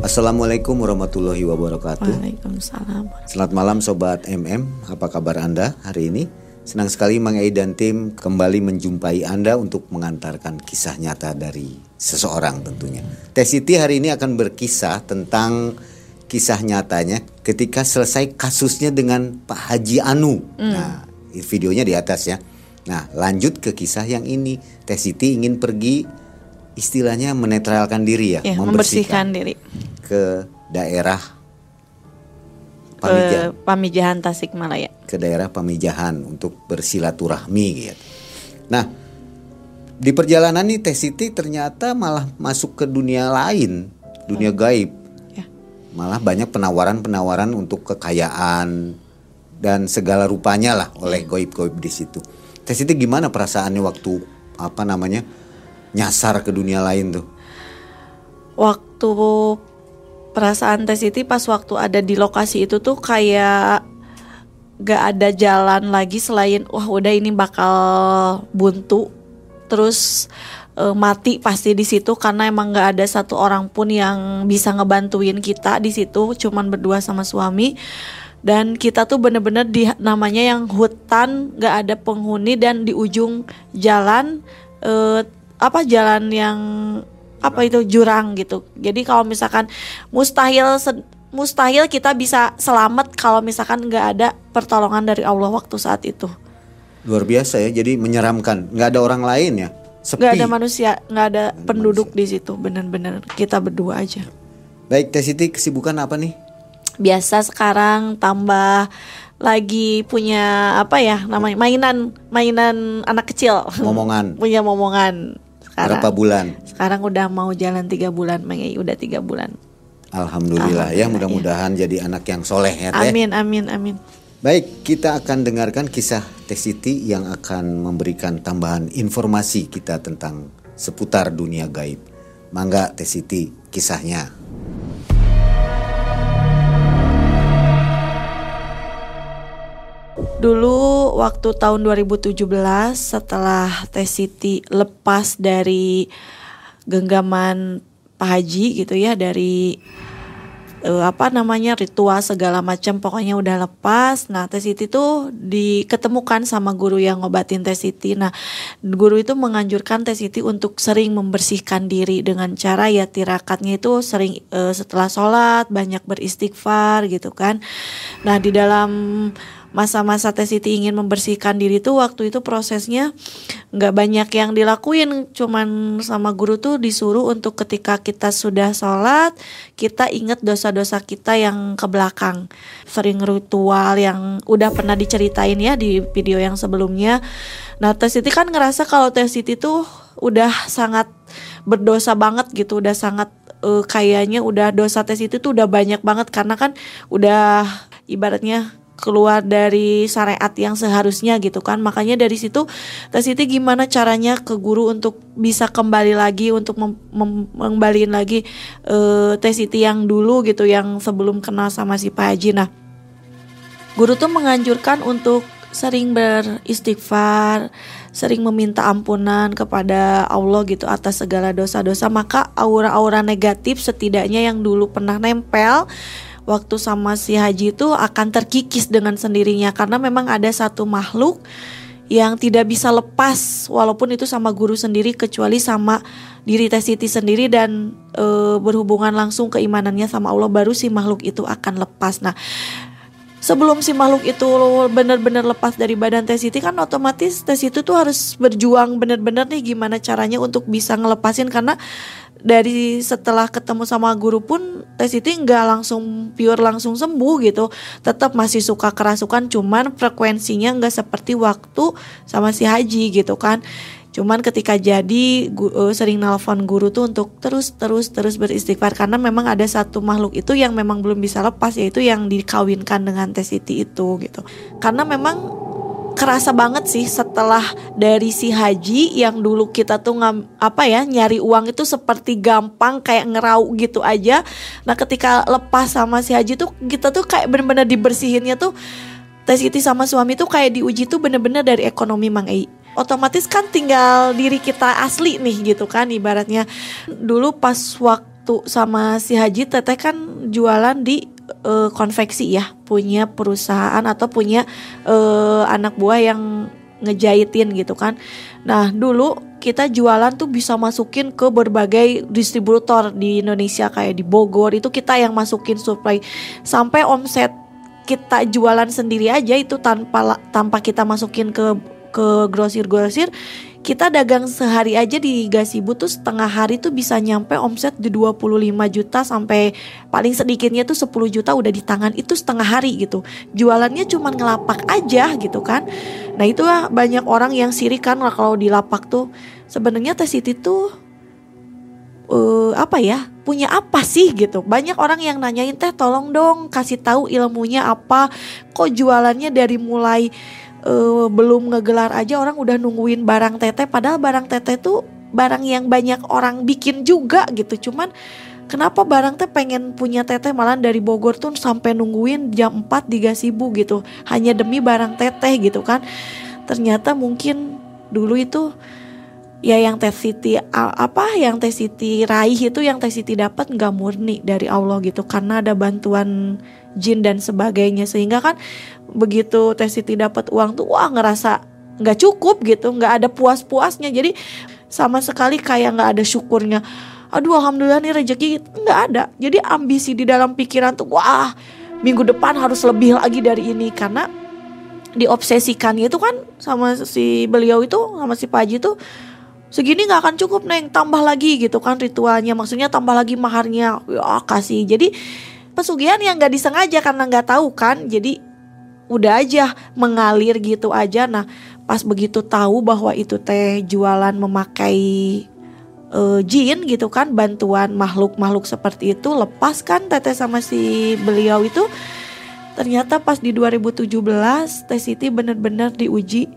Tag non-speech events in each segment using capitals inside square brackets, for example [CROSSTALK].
Assalamualaikum warahmatullahi wabarakatuh. Waalaikumsalam. Selamat malam Sobat MM, apa kabar Anda hari ini? Senang sekali Mang Ei dan tim kembali menjumpai Anda untuk mengantarkan kisah nyata dari seseorang tentunya. Teh Siti hari ini akan berkisah tentang kisah nyatanya ketika selesai kasusnya dengan Pak Haji Anu. Nah, videonya di atas ya. Nah, lanjut ke kisah yang ini. Teh Siti ingin pergi istilahnya menetralkan diri ya, Ya, membersihkan diri. ke daerah Pamijahan, Pamijahan Tasikmalaya. ke daerah Pamijahan untuk bersilaturahmi gitu. Nah, di perjalanan nih Teh Siti ternyata malah masuk ke dunia lain, dunia gaib. Ya. Malah banyak penawaran-penawaran untuk kekayaan dan segala rupanya lah oleh goib-goib di situ. Teh Siti gimana perasaannya waktu apa namanya nyasar ke dunia lain tuh? Waktu perasaan Teh Siti pas waktu ada di lokasi itu tuh kayak gak ada jalan lagi selain wah udah ini bakal buntu terus eh, mati pasti di situ karena emang gak ada satu orang pun yang bisa ngebantuin kita di situ cuman berdua sama suami dan kita tuh bener-bener di namanya yang hutan gak ada penghuni dan di ujung jalan eh, apa jalan yang apa itu jurang gitu jadi kalau misalkan mustahil mustahil kita bisa selamat kalau misalkan nggak ada pertolongan dari Allah waktu saat itu Luar biasa ya, jadi menyeramkan. Nggak ada orang lain ya, sepi. nggak ada manusia nggak ada penduduk di situ bener-bener kita berdua aja Baik, Teh Siti kesibukan apa nih? biasa sekarang tambah lagi punya apa ya namanya mainan mainan anak kecil Momongan. [LAUGHS] punya momongan sekarang Berapa bulan? sekarang udah mau jalan tiga bulan Mengi udah tiga bulan Alhamdulillah, ya Alhamdulillah, mudah-mudahan jadi anak yang soleh ya Teh. amin amin amin Baik, kita akan dengarkan kisah Teh Siti yang akan memberikan tambahan informasi kita tentang seputar dunia gaib. Mangga Teh Siti kisahnya. Dulu waktu tahun 2017 setelah Teh Siti lepas dari genggaman Pak Haji gitu ya dari eh, apa namanya ritual segala macam pokoknya udah lepas. Nah Teh Siti tuh diketemukan sama guru yang ngobatin Teh Siti. Nah guru itu menganjurkan Teh Siti untuk sering membersihkan diri dengan cara ya tirakatnya itu sering eh, setelah sholat banyak beristighfar gitu kan. Nah di dalam masa-masa Teh Siti ingin membersihkan diri tuh waktu itu prosesnya nggak banyak yang dilakuin. Cuman sama guru tuh disuruh untuk ketika kita sudah sholat kita ingat dosa-dosa kita yang ke belakang. Sering ritual yang udah pernah diceritain ya di video yang sebelumnya. Nah Teh Siti kan ngerasa kalau Teh Siti tuh udah sangat berdosa banget gitu udah sangat eh, kayaknya udah dosa Teh Siti tuh udah banyak banget. Karena kan udah ibaratnya keluar dari syariat yang seharusnya gitu kan. Makanya dari situ Teh Siti gimana caranya ke guru untuk bisa kembali lagi untuk mengembaliin lagi eh, Teh Siti yang dulu gitu yang sebelum kenal sama si Pak Haji? Nah guru tuh menganjurkan untuk sering beristighfar sering meminta ampunan kepada Allah gitu atas segala dosa-dosa. Maka aura-aura negatif setidaknya yang dulu pernah nempel waktu sama si Haji itu akan terkikis dengan sendirinya karena memang ada satu makhluk yang tidak bisa lepas walaupun itu sama guru sendiri kecuali sama diri Teh Siti sendiri dan e, berhubungan langsung keimanannya sama Allah baru si makhluk itu akan lepas. Nah, sebelum si makhluk itu benar-benar lepas dari badan Teh Siti kan otomatis Teh Siti tuh harus berjuang benar-benar nih gimana caranya untuk bisa ngelepasin. Karena dari setelah ketemu sama guru pun Teh Siti nggak langsung pure langsung sembuh gitu. Tetap masih suka kerasukan cuman frekuensinya nggak seperti waktu sama si Haji gitu kan Cuman ketika jadi gu, uh, sering nelfon guru tuh untuk terus terus terus beristighfar karena memang ada satu makhluk itu yang memang belum bisa lepas yaitu yang dikawinkan dengan Tesiti itu gitu. Karena memang kerasa banget sih setelah dari si Haji yang dulu kita tuh ngam, apa ya nyari uang itu seperti gampang kayak ngerau gitu aja. Nah ketika lepas sama si Haji tuh kita tuh kayak bener-bener dibersihinnya tuh Tesiti sama suami tuh kayak diuji tuh bener-bener dari ekonomi Mang Ei otomatis kan tinggal diri kita asli nih gitu kan ibaratnya. Dulu pas waktu sama si Haji teteh kan jualan di uh, konveksi ya punya perusahaan atau punya uh, anak buah yang ngejahitin gitu kan. Nah dulu kita jualan tuh bisa masukin ke berbagai distributor di Indonesia kayak di Bogor itu kita yang masukin supply. Sampai omset kita jualan sendiri aja itu tanpa tanpa kita masukin ke ke grosir-grosir kita dagang sehari aja di Gasibu tuh setengah hari tuh bisa nyampe omset di 25 juta sampai paling sedikitnya tuh 10 juta udah di tangan itu setengah hari gitu. Jualannya cuma ngelapak aja gitu kan. Nah itu lah banyak orang yang sirik kan kalau di lapak tuh sebenarnya Teh Siti tuh uh, apa ya punya apa sih gitu banyak orang yang nanyain teh tolong dong kasih tahu ilmunya apa kok jualannya dari mulai uh, belum ngegelar aja orang udah nungguin barang teteh padahal barang teteh tuh barang yang banyak orang bikin juga gitu. Cuman kenapa barang teh pengen punya teteh malah dari Bogor tuh sampai nungguin jam 4 di Gasibu gitu. Hanya demi barang teteh gitu kan. Ternyata mungkin dulu itu ya yang Teh Siti apa yang Teh Siti raih itu yang Teh Siti dapat nggak murni dari Allah gitu. Karena ada bantuan jin dan sebagainya. Sehingga kan begitu Teh Siti dapat uang tuh wah ngerasa nggak cukup gitu nggak ada puas-puasnya. Jadi sama sekali kayak nggak ada syukurnya. Aduh alhamdulillah nih rezeki nggak ada. Jadi ambisi di dalam pikiran tuh wah minggu depan harus lebih lagi dari ini. Karena diobsesikannya itu kan sama si beliau itu sama si Paji tuh segini nggak akan cukup neng. Tambah lagi gitu kan ritualnya. Maksudnya tambah lagi maharnya. Ya kasih. Jadi pesugihan yang nggak disengaja karena nggak tahu kan. Jadi udah aja mengalir gitu aja. Nah pas begitu tahu bahwa itu teh jualan memakai uh, jin gitu kan bantuan makhluk-makhluk seperti itu lepas kan teteh sama si beliau itu. Ternyata pas di 2017 Teh Siti bener-bener diuji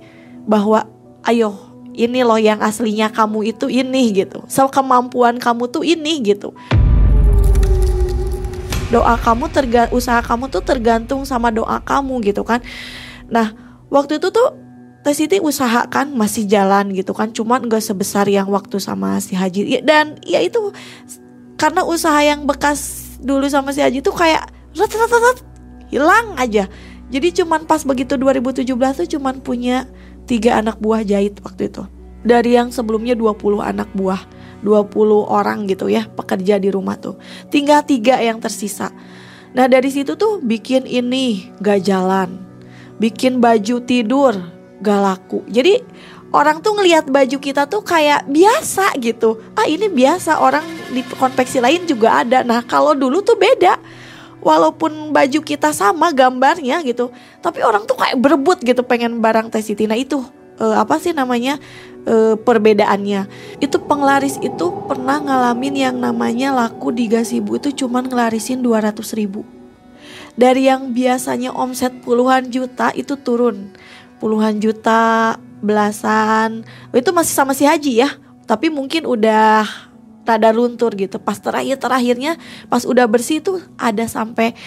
bahwa ayo ini loh yang aslinya kamu itu ini gitu. So kemampuan kamu tuh ini gitu doa kamu terga usaha kamu tuh tergantung sama doa kamu gitu kan. Nah waktu itu tuh Teh Siti usahakan masih jalan gitu kan cuman gak sebesar yang waktu sama si Haji. Ya, dan ya itu karena usaha yang bekas dulu sama si Haji tuh kayak ret, ret, ret, hilang aja. Jadi cuman pas begitu 2017 tuh cuman punya tiga anak buah jahit waktu itu. Dari yang sebelumnya 20 anak buah 20 orang gitu ya pekerja di rumah tuh. Tinggal tiga yang tersisa. Nah dari situ tuh bikin ini gak jalan. Bikin baju tidur gak laku. Jadi orang tuh ngelihat baju kita tuh kayak biasa gitu. Ah ini biasa orang di konveksi lain juga ada. Nah kalau dulu tuh beda. Walaupun baju kita sama gambarnya gitu, tapi orang tuh kayak berebut gitu pengen barang Tesiti. Nah itu uh, apa sih namanya uh, perbedaannya. Itu penglaris itu pernah ngalamin yang namanya laku di Gasibu itu cuman ngelarisin 200 ribu. Dari yang biasanya omset puluhan juta itu turun. Puluhan juta, belasan. Itu masih sama si Haji ya. Tapi mungkin udah rada luntur gitu. Pas terakhir terakhirnya pas udah bersih tuh ada sampai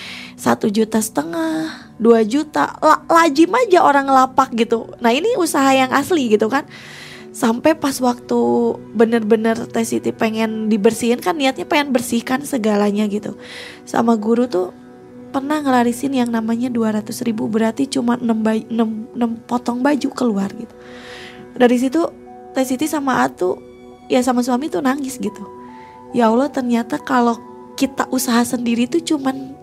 satu juta setengah, dua juta. La, lajim aja orang lapak gitu. Nah ini usaha yang asli gitu kan sampai pas waktu bener-bener Teh Siti pengen dibersihin kan niatnya pengen bersihkan segalanya gitu. Sama guru tuh pernah ngelarisin yang namanya 200 ribu berarti cuma 6, 6, 6 potong baju keluar gitu. Dari situ Teh Siti sama Atu ya sama suami tuh nangis gitu. Ya Allah ternyata kalau kita usaha sendiri tuh cuman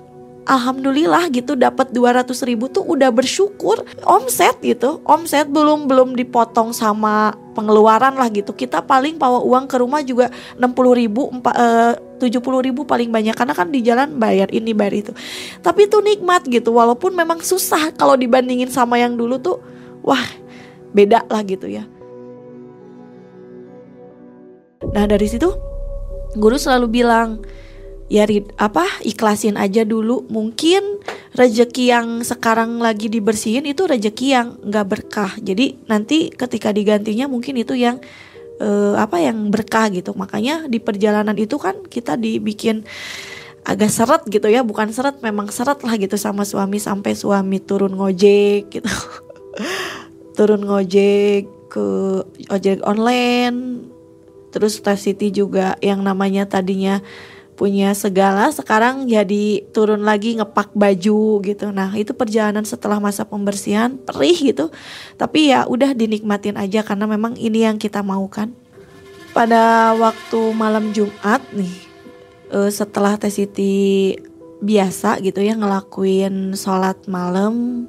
alhamdulillah gitu dapat 200 ribu tuh udah bersyukur. Omset gitu omset belum belum dipotong sama pengeluaran lah gitu. Kita paling bawa uang ke rumah juga 60 ribu eh, tujuh puluh ribu paling banyak. Karena kan di jalan bayar ini bayar itu. Tapi itu nikmat gitu walaupun memang susah kalau dibandingin sama yang dulu tuh wah beda lah gitu ya. Nah dari situ guru selalu bilang ya apa ikhlasin aja dulu. Mungkin rejeki yang sekarang lagi dibersihin itu rejeki yang nggak berkah. Jadi nanti ketika digantinya mungkin itu yang uh, apa yang berkah gitu. Makanya di perjalanan itu kan kita dibikin agak seret gitu ya. Bukan seret memang seret lah gitu sama suami sampai suami turun ngojek gitu. [LAUGHS] Turun ngojek ke ojek online. Terus Teh City juga yang namanya tadinya punya segala sekarang jadi turun lagi ngepak baju gitu. Nah itu perjalanan setelah masa pembersihan perih gitu. Tapi ya udah dinikmatin aja karena memang ini yang kita mau kan. Pada waktu malam Jumat nih uh, setelah Teh Siti biasa gitu ya ngelakuin sholat malam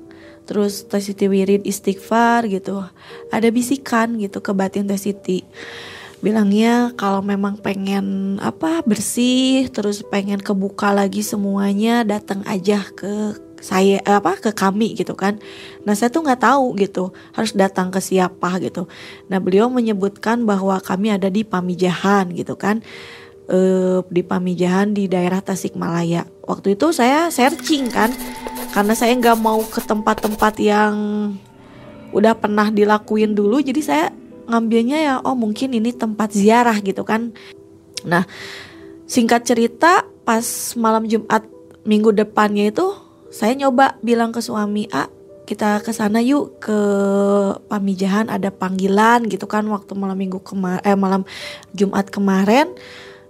terus Teh Siti wirid istighfar gitu ada bisikan gitu ke batin Teh Siti bilangnya kalau memang pengen apa bersih terus pengen kebuka lagi semuanya datang aja ke saya apa ke kami gitu kan. Nah saya tuh nggak tahu gitu harus datang ke siapa gitu. Nah beliau menyebutkan bahwa kami ada di Pamijahan gitu kan. E, di Pamijahan di daerah Tasikmalaya. Waktu itu saya searching kan karena saya nggak mau ke tempat-tempat yang udah pernah dilakuin dulu jadi saya ngambilnya ya oh mungkin ini tempat ziarah gitu kan. Nah, singkat cerita pas malam Jumat minggu depannya itu saya nyoba bilang ke suami, "Ah, kita ke sana yuk ke Pamijahan ada panggilan gitu kan waktu malam Minggu kemarin eh malam Jumat kemarin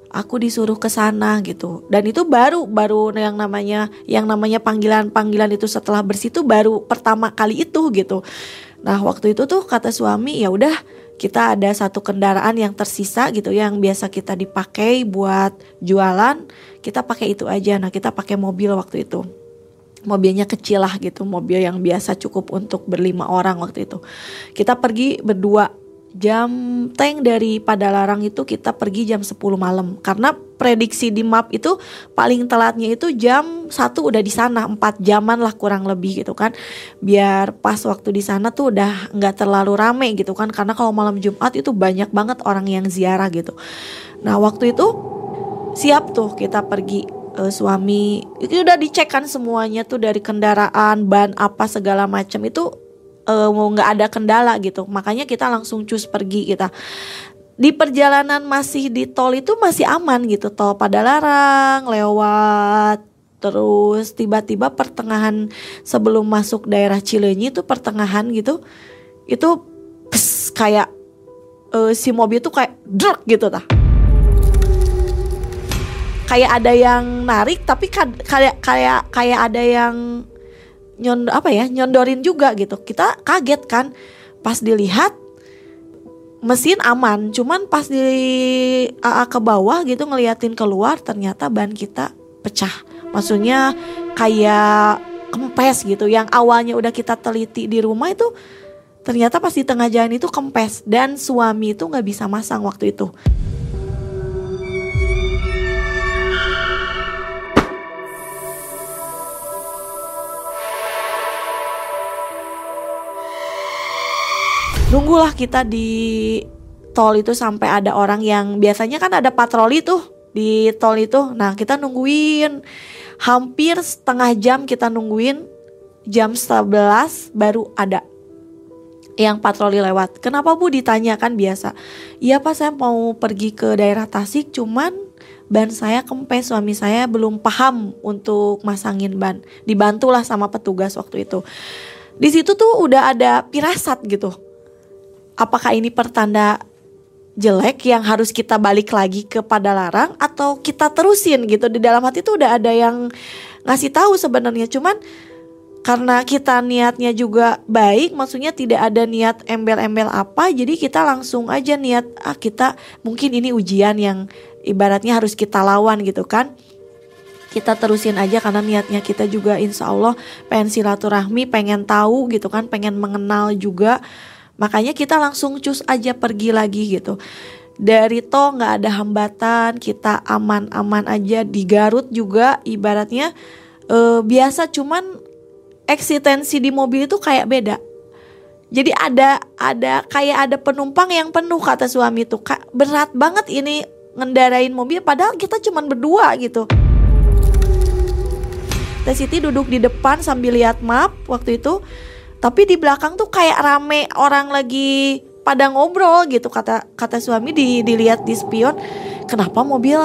aku disuruh ke sana gitu. Dan itu baru baru yang namanya yang namanya panggilan-panggilan itu setelah bersih itu baru pertama kali itu gitu. Nah, waktu itu tuh kata suami, ya udah kita ada satu kendaraan yang tersisa gitu yang biasa kita dipakai buat jualan kita pakai itu aja. Nah kita pakai mobil waktu itu. Mobilnya kecil lah gitu mobil yang biasa cukup untuk berlima orang waktu itu. Kita pergi berdua jam tank dari Padalarang itu kita pergi jam 10 malam. Karena prediksi di map itu paling telatnya itu jam satu udah di sana empat jaman lah kurang lebih gitu kan. Biar pas waktu di sana tuh udah nggak terlalu rame gitu kan. Karena kalau malam Jumat itu banyak banget orang yang ziarah gitu. Nah waktu itu siap tuh kita pergi uh, suami itu udah dicek kan semuanya tuh dari kendaraan ban apa segala macam itu uh, mau nggak ada kendala gitu. Makanya kita langsung cus pergi kita. Di perjalanan masih di tol itu masih aman gitu. Tol pada larang lewat terus tiba-tiba pertengahan sebelum masuk daerah Cileunyi itu pertengahan gitu itu pes, kayak uh, si mobil tuh kayak druk gitu tah. Kayak ada yang narik tapi kayak kayak kayak ada yang nyond apa ya nyondorin juga gitu. Kita kaget kan pas dilihat mesin aman cuman pas di AA ke bawah gitu ngeliatin keluar ternyata ban kita pecah. Maksudnya kayak kempes gitu yang awalnya udah kita teliti di rumah itu ternyata pas di tengah jalan itu kempes dan suami itu nggak bisa masang waktu itu nunggulah kita di tol itu sampai ada orang yang biasanya kan ada patroli tuh di tol itu. Nah, kita nungguin hampir setengah jam kita nungguin jam 11 baru ada yang patroli lewat. Kenapa Bu ditanya kan biasa. Iya Pak saya mau pergi ke daerah Tasik cuman ban saya kempes suami saya belum paham untuk masangin ban. Dibantulah sama petugas waktu itu. Di situ tuh udah ada pirasat gitu apakah ini pertanda jelek yang harus kita balik lagi kepada larang atau kita terusin gitu? Di dalam hati tuh udah ada yang ngasih tahu sebenarnya. Cuman karena kita niatnya juga baik maksudnya tidak ada niat embel-embel apa jadi kita langsung aja niat ah kita mungkin ini ujian yang ibaratnya harus kita lawan gitu kan. Kita terusin aja karena niatnya kita juga insya Allah pengen silaturahmi, pengen tahu gitu kan, pengen mengenal juga. Makanya kita langsung cus aja pergi lagi gitu. Dari to nggak ada hambatan, kita aman-aman aja di Garut juga ibaratnya eh, biasa cuman eksistensi di mobil itu kayak beda. Jadi ada ada kayak ada penumpang yang penuh kata suami tuh kak berat banget ini ngendarain mobil padahal kita cuman berdua gitu. Teh Siti duduk di depan sambil lihat map waktu itu. Tapi di belakang tuh kayak rame orang lagi pada ngobrol gitu kata kata suami di dilihat di spion. Kenapa mobil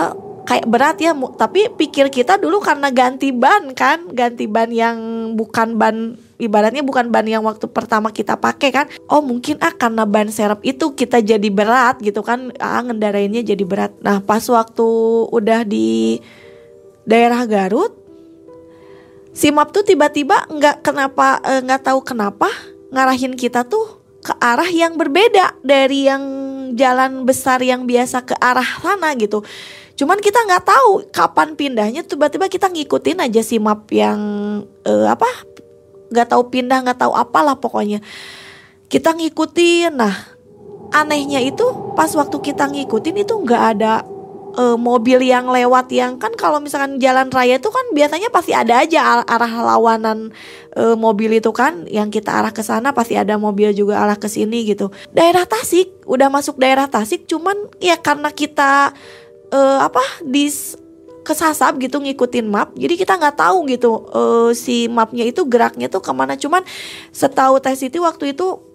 kayak berat ya? Tapi pikir kita dulu karena ganti ban kan? Ganti ban yang bukan ban ibaratnya bukan ban yang waktu pertama kita pakai kan? Oh mungkin ah karena ban serep itu kita jadi berat gitu kan? Ah ngendarainnya jadi berat. Nah pas waktu udah di daerah Garut si map tuh tiba-tiba nggak kenapa eh, nggak tahu kenapa ngarahin kita tuh ke arah yang berbeda dari yang jalan besar yang biasa ke arah sana gitu. Cuman kita nggak tahu kapan pindahnya tiba-tiba kita ngikutin aja si map yang uh, apa nggak tahu pindah nggak tahu apalah pokoknya. Kita ngikutin. Nah anehnya itu pas waktu kita ngikutin itu nggak ada uh, mobil yang lewat yang kan kalau misalkan jalan raya itu kan biasanya pasti ada aja arah lawanan uh, mobil itu kan. Yang kita arah ke sana pasti ada mobil juga arah ke sini gitu. Daerah Tasik udah masuk daerah Tasik cuman ya karena kita uh, apa di kesasap gitu ngikutin map jadi kita nggak tahu gitu uh, si mapnya itu geraknya tuh ke mana. Cuman setahu Teh Siti waktu itu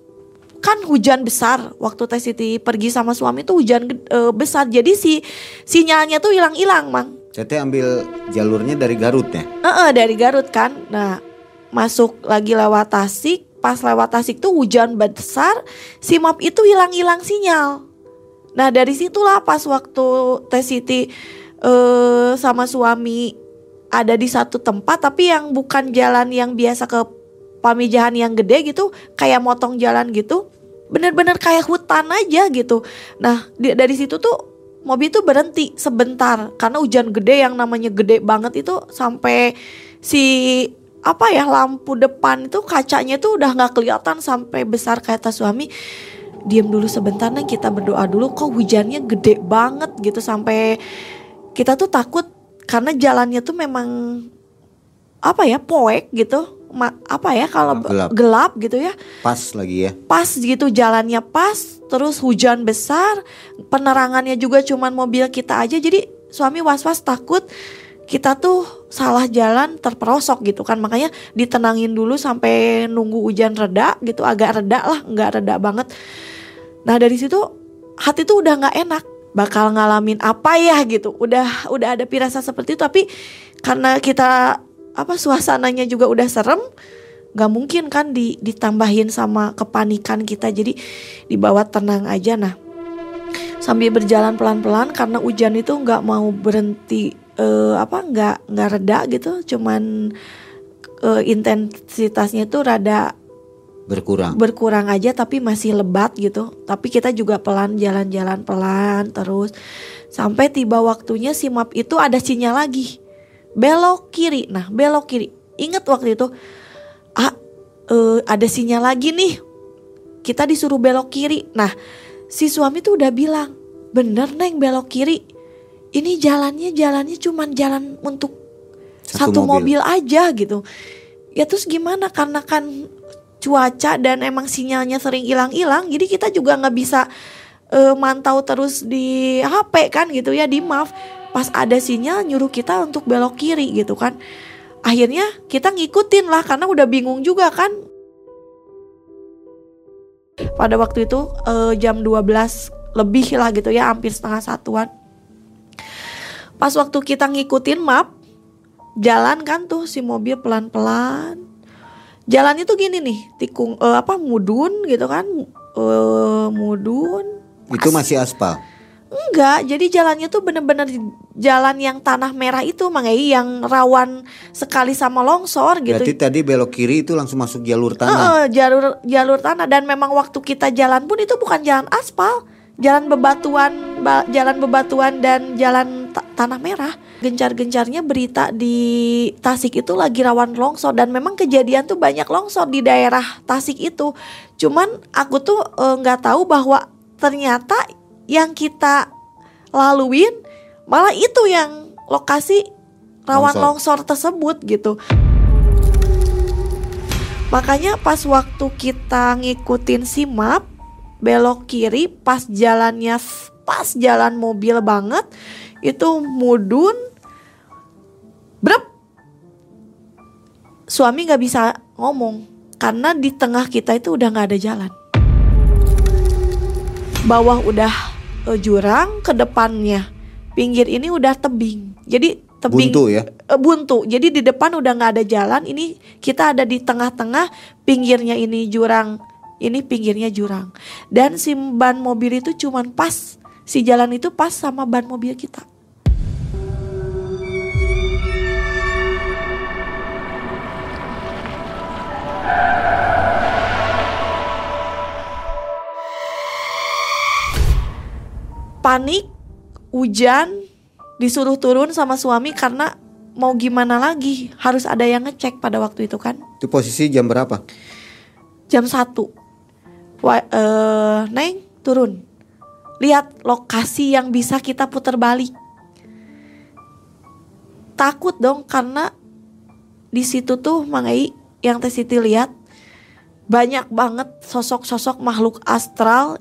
kan hujan besar. Waktu Teh Siti pergi sama suami tuh hujan uh, besar. Jadi si sinyalnya tuh hilang-hilang mang. Tete ambil jalurnya dari Garut ya? Uh -uh, dari Garut kan. Nah masuk lagi lewat Tasik. Pas lewat Tasik tuh hujan besar. Si map itu hilang-hilang sinyal. Nah dari situlah pas waktu Teh Siti uh, sama suami ada di satu tempat tapi yang bukan jalan yang biasa ke Pamijahan yang gede gitu kayak motong jalan gitu bener-bener kayak hutan aja gitu. Nah dari situ tuh mobil tuh berhenti sebentar karena hujan gede yang namanya gede banget itu sampai si apa ya lampu depan itu kacanya tuh udah nggak kelihatan sampai besar kata suami diam dulu sebentar nih kita berdoa dulu kok hujannya gede banget gitu. Sampai kita tuh takut karena jalannya tuh memang apa ya poek gitu apa ya kalau gelap. gelap gitu ya. Pas lagi ya. Pas gitu jalannya pas terus hujan besar penerangannya juga cuman mobil kita aja. Jadi suami was was takut kita tuh salah jalan terperosok gitu kan. Makanya ditenangin dulu sampai nunggu hujan reda gitu. Agak reda lah nggak reda banget. Nah dari situ hati tuh udah nggak enak. Bakal ngalamin apa ya gitu. Udah udah ada pirasa seperti itu. Tapi karena kita apa suasananya juga udah serem nggak mungkin kan di, ditambahin sama kepanikan kita. Jadi dibawa tenang aja. Nah sambil berjalan pelan-pelan karena hujan itu nggak mau berhenti uh, apa nggak nggak reda gitu. Cuman uh, intensitasnya itu rada berkurang. berkurang aja tapi masih lebat gitu. Tapi kita juga pelan jalan-jalan pelan terus. Sampai tiba waktunya si map itu ada sinyal lagi belok kiri. Nah belok kiri. Inget waktu itu ah uh, ada sinyal lagi nih. Kita disuruh belok kiri. Nah si suami tuh udah bilang bener neng belok kiri. Ini jalannya jalannya cuman jalan untuk satu, satu mobil. mobil aja gitu. Ya terus gimana? Karena kan cuaca dan emang sinyalnya sering hilang-hilang jadi kita juga nggak bisa uh, mantau terus di HP kan gitu ya di MAF pas ada sinyal nyuruh kita untuk belok kiri gitu kan. Akhirnya kita ngikutin lah karena udah bingung juga kan. Pada waktu itu uh, jam 12 lebih lah gitu ya hampir setengah satuan. Pas waktu kita ngikutin map jalan kan tuh si mobil pelan-pelan. Jalannya tuh gini nih tikung uh, apa mudun gitu kan. Uh, mudun. Itu masih aspal Enggak, jadi jalannya tuh bener-bener jalan yang tanah merah itu Mangai yang rawan sekali sama longsor gitu. Berarti tadi belok kiri itu langsung masuk jalur tanah. Uh, jalur jalur tanah dan memang waktu kita jalan pun itu bukan jalan aspal, jalan bebatuan, ba, jalan bebatuan dan jalan ta tanah merah gencar-gencarnya berita di Tasik itu lagi rawan longsor dan memang kejadian tuh banyak longsor di daerah Tasik itu. Cuman aku tuh eh, nggak e, tahu bahwa ternyata yang kita laluin malah itu yang lokasi rawan longsor, longsor tersebut gitu. Makanya pas waktu kita ngikutin si map belok kiri pas jalannya pas jalan mobil banget itu mudun brep! Suami nggak bisa ngomong karena di tengah kita itu udah nggak ada jalan. Bawah udah uh, jurang ke depannya. Pinggir ini udah tebing. Jadi tebing buntu ya? Uh, buntu. Jadi di depan udah nggak ada jalan. Ini kita ada di tengah-tengah pinggirnya ini jurang. Ini pinggirnya jurang. Dan si ban mobil itu cuman pas. Si jalan itu pas sama ban mobil kita panik hujan disuruh turun sama suami karena mau gimana lagi? Harus ada yang ngecek pada waktu itu kan? Itu posisi jam berapa? Jam satu. Wa, uh, neng turun. Lihat lokasi yang bisa kita putar balik. Takut dong karena di situ tuh Mangai yang Teh Siti lihat banyak banget sosok-sosok makhluk astral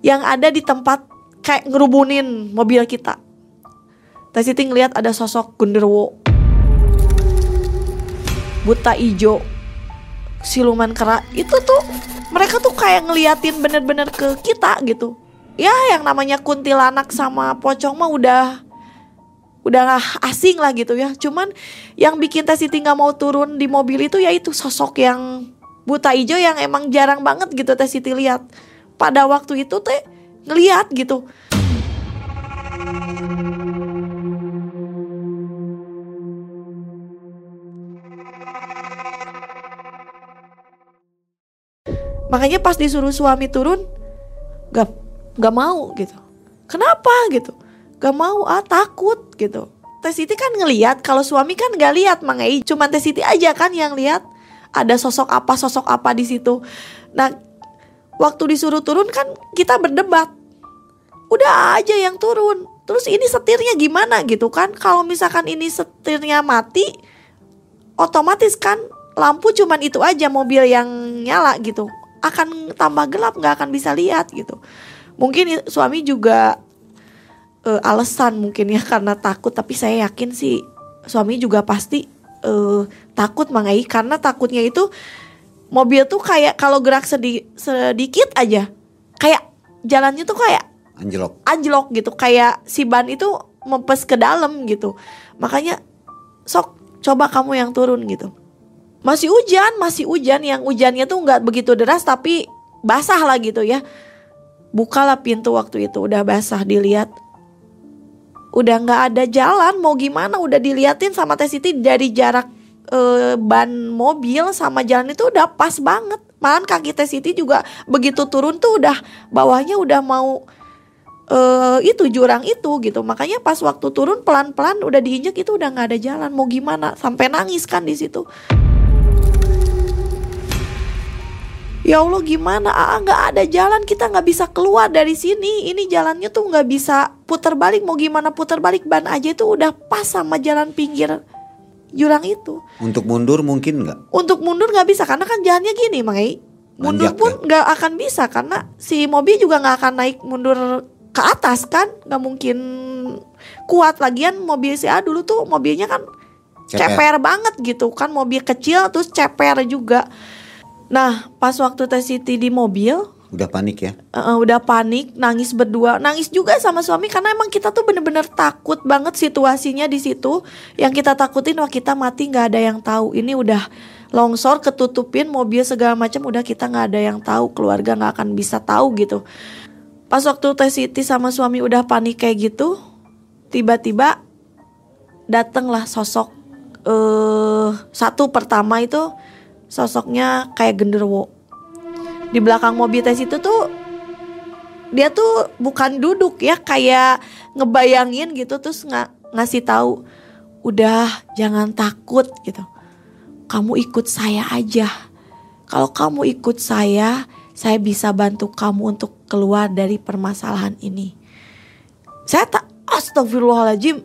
yang ada di tempat kayak ngerubunin mobil kita. Teh Siti ngeliat ada sosok genderwo buta ijo siluman kera. Itu tuh mereka tuh kayak ngeliatin bener-bener ke kita gitu. Ya yang namanya kuntilanak sama pocong mah udah udah asing lah gitu ya. Cuman yang bikin Teh Siti nggak mau turun di mobil itu yaitu sosok yang buta hijau yang emang jarang banget gitu Teh Siti lihat. Pada waktu itu teh ngeliat gitu. Makanya pas disuruh suami turun gak gak mau gitu. Kenapa gitu? Gak mau ah takut gitu. Teh Siti kan ngeliat kalau suami kan gak lihat mangai cuma Teh Siti aja kan yang lihat ada sosok apa sosok apa di situ. Nah waktu disuruh turun kan kita berdebat. Udah aja yang turun. Terus ini setirnya gimana gitu kan? Kalau misalkan ini setirnya mati otomatis kan lampu cuman itu aja mobil yang nyala gitu. Akan tambah gelap nggak akan bisa lihat gitu. Mungkin suami juga uh, alasan mungkin ya [LAUGHS] karena takut tapi saya yakin sih suami juga pasti uh, takut mangai karena takutnya itu mobil tuh kayak kalau gerak sedi sedikit aja kayak jalannya tuh kayak anjlok anjlok gitu kayak si ban itu mempes ke dalam gitu makanya sok coba kamu yang turun gitu masih hujan, masih hujan yang hujannya tuh nggak begitu deras tapi basah lah gitu ya. Bukalah pintu waktu itu udah basah dilihat. Udah nggak ada jalan mau gimana udah diliatin sama Teh Siti dari jarak e, ban mobil sama jalan itu udah pas banget. Malah kaki Teh Siti juga begitu turun tuh udah bawahnya udah mau uh, itu jurang itu gitu. Makanya pas waktu turun pelan-pelan udah diinjek itu udah nggak ada jalan. Mau gimana? Sampai nangis kan di situ. Ya Allah gimana? Ah nggak ada jalan. Kita nggak bisa keluar dari sini. Ini jalannya tuh nggak bisa putar balik. Mau gimana putar balik? Ban aja itu udah pas sama jalan pinggir jurang itu untuk mundur mungkin nggak untuk mundur nggak bisa karena kan jalannya gini Mai mundur Manjak, pun ya? nggak ya? akan bisa karena si mobil juga nggak akan naik mundur ke atas kan nggak mungkin kuat lagian mobil si A dulu tuh mobilnya kan ceper. ceper banget gitu kan mobil kecil terus ceper juga Nah, pas waktu Teh Siti di mobil, udah panik ya? Uh, udah panik, nangis berdua, nangis juga sama suami karena emang kita tuh bener-bener takut banget situasinya di situ. Yang kita takutin wah kita mati nggak ada yang tahu. Ini udah longsor, ketutupin mobil segala macam, udah kita nggak ada yang tahu, keluarga nggak akan bisa tahu gitu. Pas waktu Teh Siti sama suami udah panik kayak gitu, tiba-tiba datanglah sosok uh, satu pertama itu sosoknya kayak genderuwo di belakang mobil tes itu tuh dia tuh bukan duduk ya kayak ngebayangin gitu terus nggak ngasih tahu udah jangan takut gitu. Kamu ikut saya aja. Kalau kamu ikut saya saya bisa bantu kamu untuk keluar dari permasalahan ini. Saya tak astagfirullahaladzim.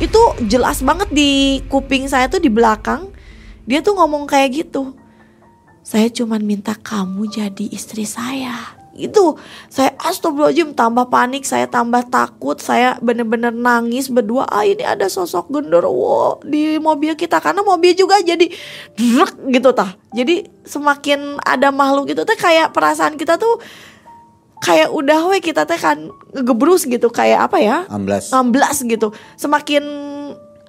Itu jelas banget di kuping saya tuh di belakang dia tuh ngomong kayak gitu saya cuman minta kamu jadi istri saya. Itu saya astagfirullahaladzim tambah panik saya tambah takut saya bener-bener nangis berdua. Ah ini ada sosok genderuwo di mobil kita. Karena mobil juga jadi drek gitu tah. Jadi semakin ada makhluk gitu teh kayak perasaan kita tuh kayak udah we kita teh kan ngegebrus gitu kayak apa ya? Amblas. Amblas gitu. Semakin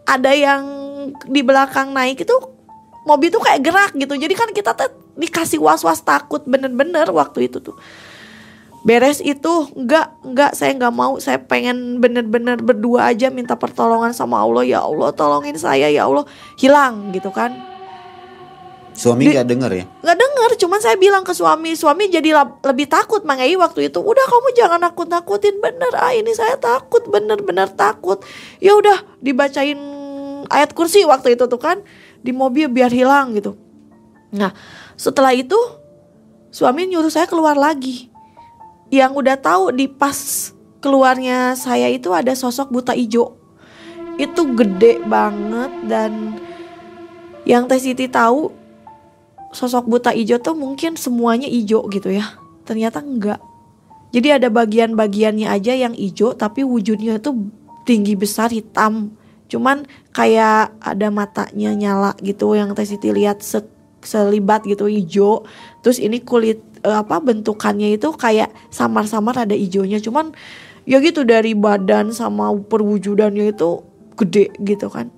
ada yang di belakang naik itu mobil tuh kayak gerak gitu. Jadi kan kita teh dikasih was-was takut bener-bener waktu itu tuh. Beres itu enggak enggak saya enggak mau. Saya pengen bener-bener berdua aja minta pertolongan sama Allah. Ya Allah tolongin saya ya Allah. Hilang gitu kan. Suami Di- nggak denger ya? Nggak denger cuman saya bilang ke suami. Suami jadi lab- lebih takut. Mangai waktu itu udah kamu jangan nakut nakutin bener ah ini saya takut bener-bener takut. Ya udah dibacain ayat kursi waktu itu tuh kan di mobil biar hilang gitu. Nah setelah itu suami nyuruh saya keluar lagi. Yang udah tahu di pas keluarnya saya itu ada sosok buta ijo. Itu gede banget dan yang Teh Siti tahu sosok buta ijo tuh mungkin semuanya ijo gitu ya. Ternyata enggak. Jadi ada bagian-bagiannya aja yang ijo tapi wujudnya itu tinggi besar hitam. Cuman kayak ada matanya nyala gitu yang Teh Siti lihat se- selibat gitu ijo terus ini kulit eh, apa bentukannya itu kayak samar-samar ada ijonya cuman ya gitu dari badan sama perwujudannya itu gede gitu kan.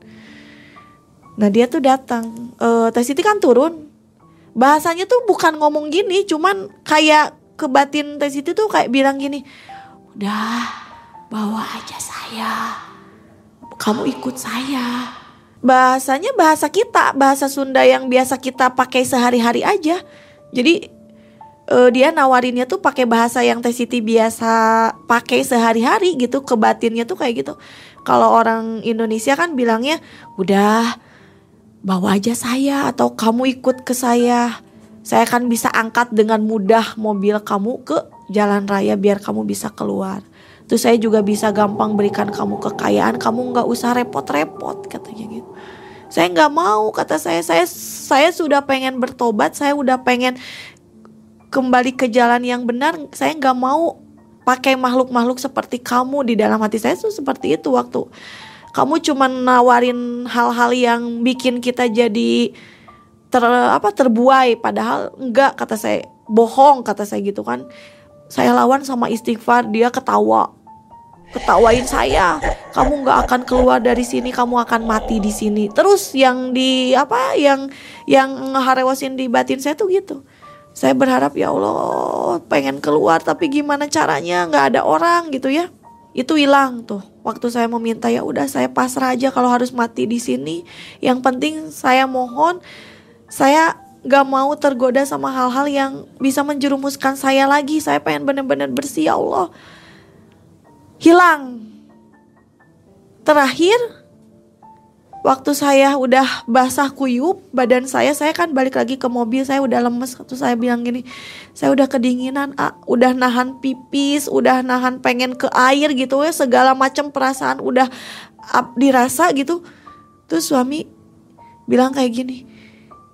Nah dia tuh datang. Eh Teh Siti kan turun. Bahasanya tuh bukan ngomong gini cuman kayak ke batin Teh Siti tuh kayak bilang gini udah bawa aja saya. Kamu ikut saya bahasanya bahasa kita bahasa Sunda yang biasa kita pakai sehari-hari aja jadi eh, dia nawarinnya tuh pakai bahasa yang Teh Siti biasa pakai sehari-hari gitu ke batinnya tuh kayak gitu kalau orang Indonesia kan bilangnya udah bawa aja saya atau kamu ikut ke saya. Saya akan bisa angkat dengan mudah mobil kamu ke jalan raya biar kamu bisa keluar. Terus saya juga bisa gampang berikan kamu kekayaan, kamu nggak usah repot-repot katanya gitu. Saya nggak mau kata saya, saya saya sudah pengen bertobat, saya udah pengen kembali ke jalan yang benar. Saya nggak mau pakai makhluk-makhluk seperti kamu di dalam hati saya tuh seperti itu waktu. Kamu cuma nawarin hal-hal yang bikin kita jadi ter apa terbuai. Padahal enggak kata saya. Bohong kata saya gitu kan. Saya lawan sama istighfar dia ketawa ketawain saya. Kamu nggak akan keluar dari sini kamu akan mati di sini. Terus yang di apa yang yang ngeharewasin di batin saya tuh gitu. Saya berharap ya Allah pengen keluar tapi gimana caranya? Nggak ada orang gitu ya. Itu hilang tuh. Waktu saya meminta ya udah saya pasrah aja kalau harus mati di sini. Yang penting saya mohon saya gak mau tergoda sama hal-hal yang bisa menjerumuskan saya lagi. Saya pengen bener-bener bersih ya Allah hilang. Terakhir waktu saya udah basah kuyup badan saya saya kan balik lagi ke mobil saya udah lemes terus saya bilang gini saya udah kedinginan ah, udah nahan pipis udah nahan pengen ke air gitu ya segala macam perasaan udah ap- dirasa gitu. Terus suami bilang kayak gini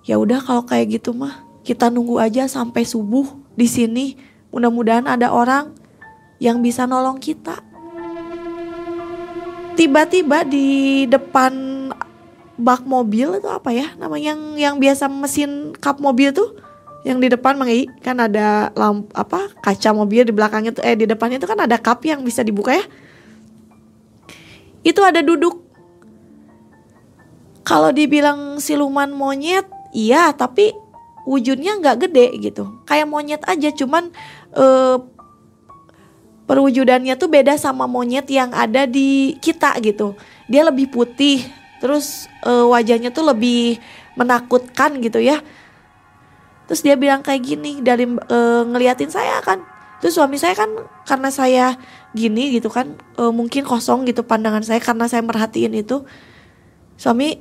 ya udah kalau kayak gitu mah kita nunggu aja sampai subuh di sini. Mudah-mudahan ada orang yang bisa nolong kita tiba-tiba di depan bak mobil itu apa ya? Namanya yang yang biasa mesin kap mobil tuh? Yang di depan Mang Ei, kan ada lamp apa kaca mobil di belakangnya tuh eh di depannya itu kan ada kap yang bisa dibuka ya. Itu ada duduk. Kalau dibilang siluman monyet iya tapi wujudnya nggak gede gitu. Kayak monyet aja cuman eh, perwujudannya tuh beda sama monyet yang ada di kita gitu. Dia lebih putih terus eh, wajahnya tuh lebih menakutkan gitu ya. Terus dia bilang kayak gini dari eh, ngeliatin saya kan. Terus suami saya kan karena saya gini gitu kan e, mungkin kosong gitu pandangan saya karena saya merhatiin itu. Suami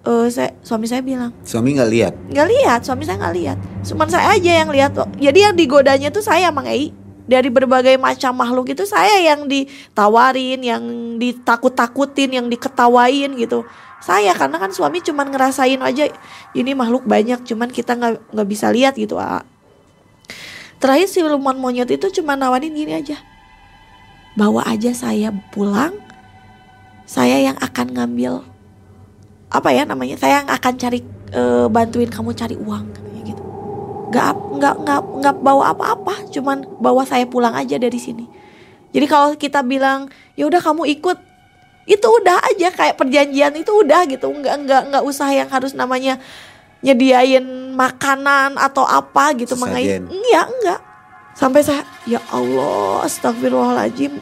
e, saya suami saya bilang Suami nggak lihat. nggak lihat suami saya nggak lihat. Cuman saya aja yang lihat jadi yang digodanya tuh saya Mang Ei dari berbagai macam makhluk itu saya yang ditawarin yang ditakut-takutin yang diketawain gitu. Saya karena kan suami cuman ngerasain aja ini makhluk banyak cuman kita nggak nggak bisa lihat gitu terakhir si siluman monyet itu cuma nawarin gini aja. Bawa aja saya pulang saya yang akan ngambil apa ya namanya saya yang akan cari e, bantuin kamu cari uang nggak nggak nggak nggak bawa apa-apa cuman bawa saya pulang aja dari sini. Jadi kalau kita bilang ya udah kamu ikut itu udah aja kayak perjanjian itu udah gitu. Nggak nggak nggak usah yang harus namanya nyediain makanan atau apa gitu mengenai enggak enggak sampai saya ya Allah astagfirullahaladzim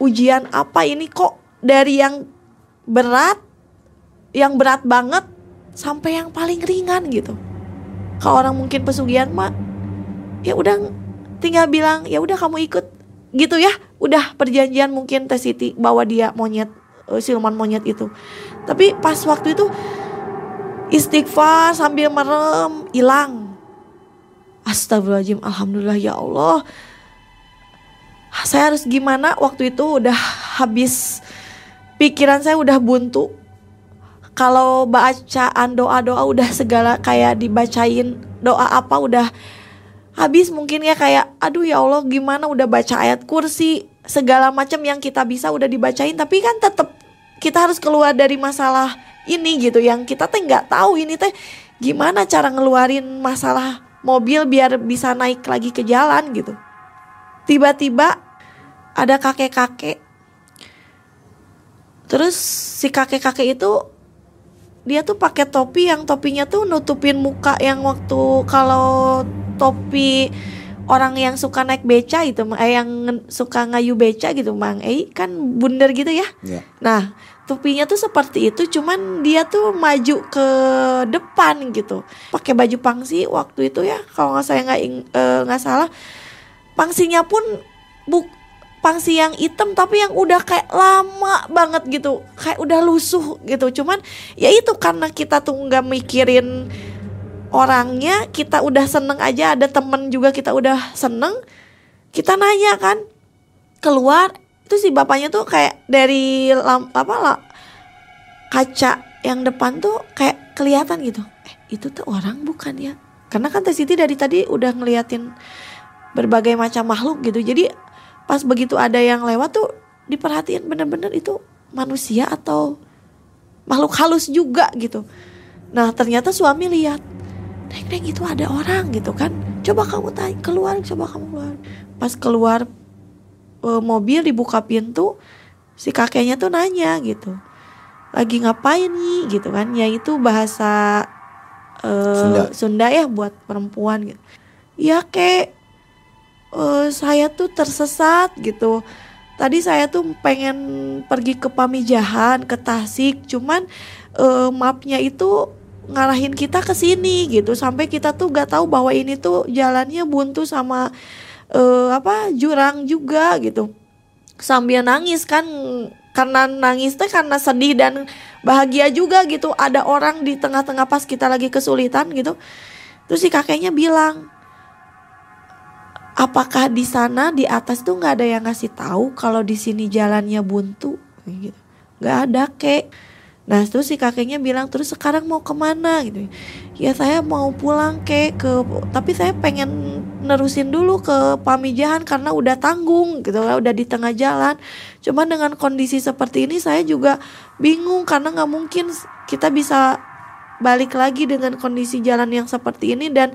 ujian apa ini kok dari yang berat yang berat banget sampai yang paling ringan gitu. Kalau orang mungkin pesugihan mah ya udah tinggal bilang ya udah kamu ikut gitu ya. Udah perjanjian mungkin Teh Siti bawa dia monyet eh, siluman monyet itu. Tapi pas waktu itu istighfar sambil merem hilang. Astagfirullahaladzim, alhamdulillah ya Allah. Saya harus gimana waktu itu udah habis pikiran saya udah buntu kalau bacaan doa-doa udah segala kayak dibacain doa apa udah habis mungkin ya kayak aduh ya Allah gimana udah baca ayat kursi? Segala macam yang kita bisa udah dibacain tapi kan tetap kita harus keluar dari masalah ini gitu. Yang kita teh nggak tahu ini teh gimana cara ngeluarin masalah mobil biar bisa naik lagi ke jalan gitu. Tiba-tiba ada kakek-kakek. Terus si kakek-kakek itu dia tuh pakai topi yang topinya tuh nutupin muka yang waktu kalau topi orang yang suka naik beca gitu eh yang suka ngayu beca gitu mang eh kan bundar gitu ya Ya. nah topinya tuh seperti itu cuman dia tuh maju ke depan gitu pakai baju pangsi waktu itu ya kalau nggak saya nggak eh, nggak salah pangsinya pun buk pangsi yang hitam tapi yang udah kayak lama banget gitu. Kayak udah lusuh gitu. Cuman ya itu karena kita tuh nggak mikirin orangnya kita udah seneng aja ada temen juga kita udah seneng kita nanya kan keluar itu si bapaknya tuh kayak dari lam, apa lah kaca yang depan tuh kayak kelihatan gitu. Eh itu tuh orang bukan ya? Karena kan Teh Siti dari tadi udah ngeliatin berbagai macam makhluk gitu. Jadi pas begitu ada yang lewat tuh diperhatiin bener-bener itu manusia atau makhluk halus juga gitu. Nah ternyata suami lihat neng neng itu ada orang gitu kan. Coba kamu tanya keluar coba kamu keluar. Pas keluar e, mobil dibuka pintu si kakeknya tuh nanya gitu lagi ngapain nih? gitu kan. Ya itu bahasa e, Sunda. Sunda ya buat perempuan gitu. Ya kek eh, saya tuh tersesat gitu. Tadi saya tuh pengen pergi ke Pamijahan ke Tasik cuman eh, mapnya itu ngarahin kita ke sini gitu. Sampai kita tuh gak tahu bahwa ini tuh jalannya buntu sama eh, apa jurang juga gitu. Sambil nangis kan karena nangis teh karena sedih dan bahagia juga gitu. Ada orang di tengah-tengah pas kita lagi kesulitan gitu. Terus si kakeknya bilang apakah di sana di atas tuh nggak ada yang ngasih tahu kalau di sini jalannya buntu? Gitu. Nggak ada kek. Nah terus si kakeknya bilang terus sekarang mau ke mana? Gitu. Ya saya mau pulang kek ke tapi saya pengen nerusin dulu ke Pamijahan karena udah tanggung gitu. Udah di tengah jalan. Cuman dengan kondisi seperti ini saya juga bingung karena nggak mungkin kita bisa balik lagi dengan kondisi jalan yang seperti ini dan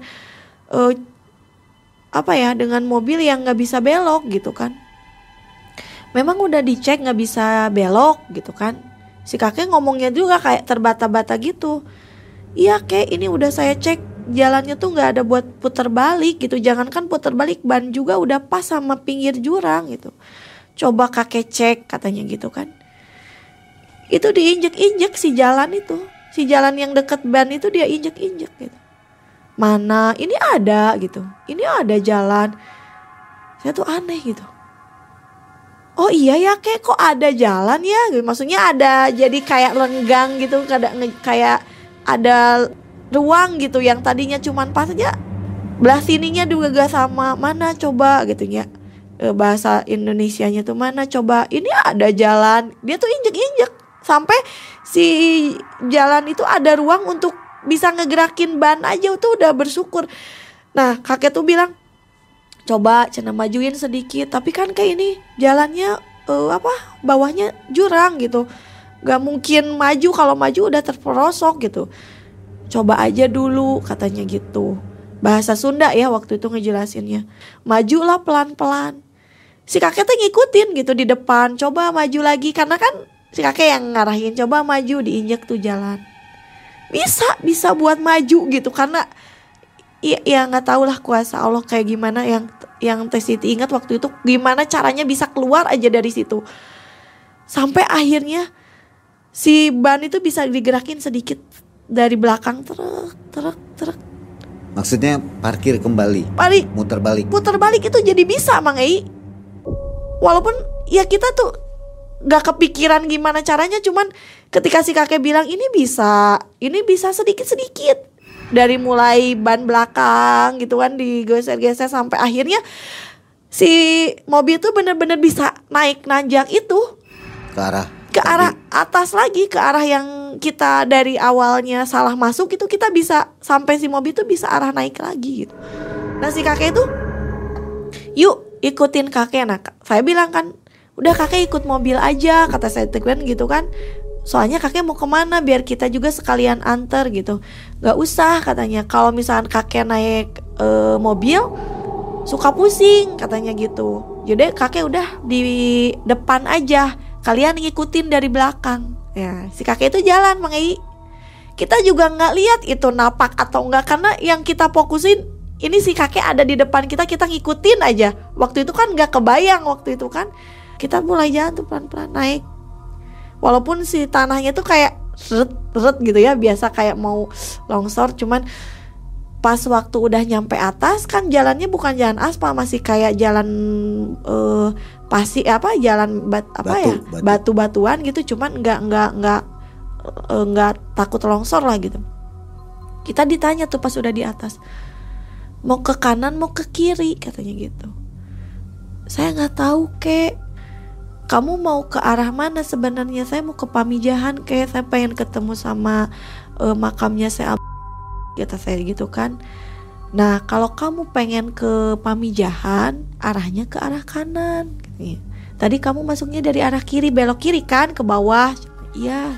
eh, apa ya dengan mobil yang nggak bisa belok gitu kan. Memang udah dicek nggak bisa belok gitu kan. Si kakek ngomongnya juga kayak terbata-bata gitu. Iya kek ini udah saya cek. Jalannya tuh nggak ada buat putar balik gitu. Jangankan putar balik ban juga udah pas sama pinggir jurang gitu. Coba kakek cek katanya gitu kan. Itu diinjek-injek si jalan itu. Si jalan yang deket ban itu dia injek-injek gitu mana ini ada gitu. Ini ada jalan. Saya tuh aneh gitu. Oh iya ya kayak kok ada jalan ya? Gitu. maksudnya ada jadi kayak lenggang gitu kayak kayak ada ruang gitu yang tadinya cuman pas aja belah sininya juga gak sama. Mana coba gitu ya bahasa Indonesianya tuh mana coba? Ini ada jalan. Dia tuh injek-injek. Sampai si jalan itu ada ruang untuk bisa ngegerakin ban aja tuh udah bersyukur. Nah kakek tuh bilang coba cina majuin sedikit tapi kan kayak ini jalannya uh, apa bawahnya jurang gitu. Gak mungkin maju kalau maju udah terperosok gitu. Coba aja dulu katanya gitu. Bahasa Sunda ya waktu itu ngejelasinnya. Majulah pelan-pelan. Si kakek tuh ngikutin gitu di depan coba maju lagi karena kan si kakek yang ngarahin coba maju diinjek tuh jalan bisa bisa buat maju gitu. Karena ya ya nggak tahu lah kuasa Allah kayak gimana. Yang yang Teh Siti ingat waktu itu gimana caranya bisa keluar aja dari situ. Sampai akhirnya si ban itu bisa digerakin sedikit dari belakang truk truk truk. Maksudnya parkir kembali, balik. muter balik. putar balik itu jadi bisa Mang Ei. Walaupun ya kita tuh gak kepikiran gimana caranya cuman ketika si kakek bilang ini bisa ini bisa sedikit sedikit dari mulai ban belakang gitu kan digeser-geser sampai akhirnya si mobil tuh bener-bener bisa naik nanjak itu. Ke arah ke arah atas lagi ke arah yang kita dari awalnya salah masuk itu kita bisa sampai si mobil itu bisa arah naik lagi gitu. Nah si kakek itu yuk ikutin kakek. Nah saya bilang kan udah kakek ikut mobil aja kata saya kan gitu kan. Soalnya kakek mau ke mana biar kita juga sekalian antar gitu. Nggak usah katanya. Kalau misalkan kakek naik e, mobil suka pusing katanya gitu. Jadi kakek udah di depan aja kalian ngikutin dari belakang. Ya si kakek itu jalan Mang Ei. Kita juga nggak lihat itu napak atau enggak karena yang kita fokusin ini si kakek ada di depan kita kita ngikutin aja. Waktu itu kan nggak kebayang waktu itu kan kita mulai jalan tuh pelan-pelan naik. Walaupun si tanahnya tuh kayak seret seret gitu ya biasa kayak mau longsor cuman pas waktu udah nyampe atas kan jalannya bukan jalan aspal masih kayak jalan uh, pasti apa jalan bat apa Batu, ya batu. batu-batuan gitu cuman nggak nggak nggak eh, nggak takut longsor lah gitu. Kita ditanya tuh pas udah di atas mau ke kanan mau ke kiri? katanya gitu. Saya nggak tahu kek kamu mau ke arah mana sebenarnya? Saya mau ke Pamijahan kek saya pengen ketemu sama eh, makamnya saya kata saya gitu kan. Nah kalau kamu pengen ke Pamijahan arahnya ke arah kanan. Katanya. tadi kamu masuknya dari arah kiri belok kiri kan ke bawah. Iya.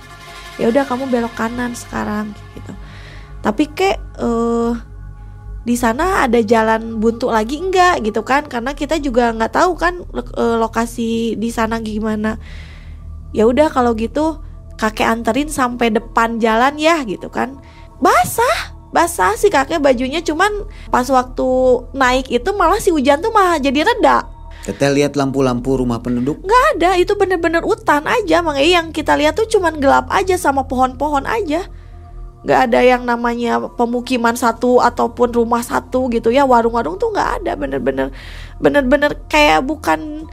Ya udah kamu belok kanan sekarang gitu. Tapi kek eh di sana ada jalan buntu lagi enggak gitu kan? Karena kita juga nggak tahu kan eh, lokasi di sana gimana. Ya udah kalau gitu kakek anterin sampai depan jalan ya gitu kan. Basah basah sih kakek bajunya cuman pas waktu naik itu malah si hujan tuh malah jadi reda. Kita lihat lampu-lampu rumah penduduk. nggak ada itu bener-bener hutan aja. Makanya yang kita lihat tuh cuman gelap aja sama pohon-pohon aja nggak ada yang namanya pemukiman satu ataupun rumah satu gitu ya. Warung-warung tuh nggak ada bener-bener bener-bener kayak bukan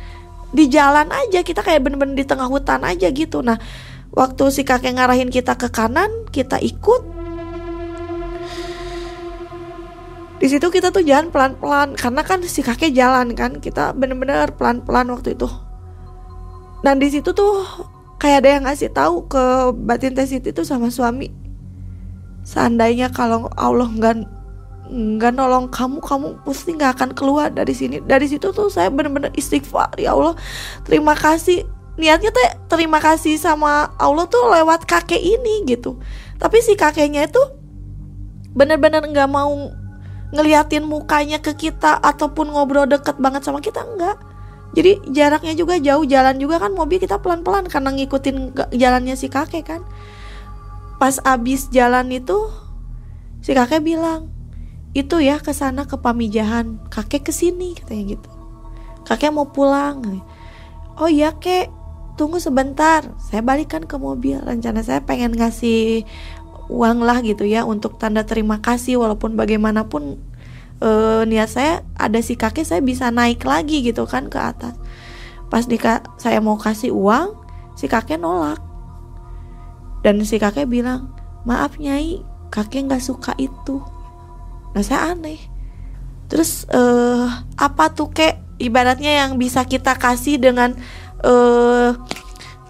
di jalan aja. Kita kayak bener-bener di tengah hutan aja gitu. Nah waktu si kakek ngarahin kita ke kanan kita ikut. Di situ kita tuh jalan pelan-pelan karena kan si kakek jalan kan. Kita bener-bener pelan-pelan waktu itu. Dan di situ tuh kayak ada yang ngasih tahu ke batin Teh Siti tuh sama suami seandainya kalau Allah nggak nggak nolong kamu kamu pasti nggak akan keluar dari sini. Dari situ tuh saya bener-bener istighfar. Ya Allah terima kasih. Niatnya teh terima kasih sama Allah tuh lewat kakek ini gitu. Tapi si kakeknya itu bener-bener nggak mau ngeliatin mukanya ke kita ataupun ngobrol deket banget sama kita enggak jadi jaraknya juga jauh jalan juga kan mobil kita pelan-pelan karena ngikutin jalannya si kakek kan pas abis jalan itu si kakek bilang itu ya ke sana ke Pamijahan. Kakek ke sini katanya gitu. Kakek mau pulang. Oh iya kek. Tunggu sebentar. Saya balikan ke mobil. Rencana saya pengen ngasih uang lah gitu ya untuk tanda terima kasih. Walaupun bagaimanapun uh, niat saya ada si kakek saya bisa naik lagi gitu kan ke atas. Pas di saya mau kasih uang si kakek nolak dan si kakek bilang maaf nyai kakek nggak suka itu. Nah saya aneh. Terus uh, apa tuh kek ibaratnya yang bisa kita kasih dengan uh,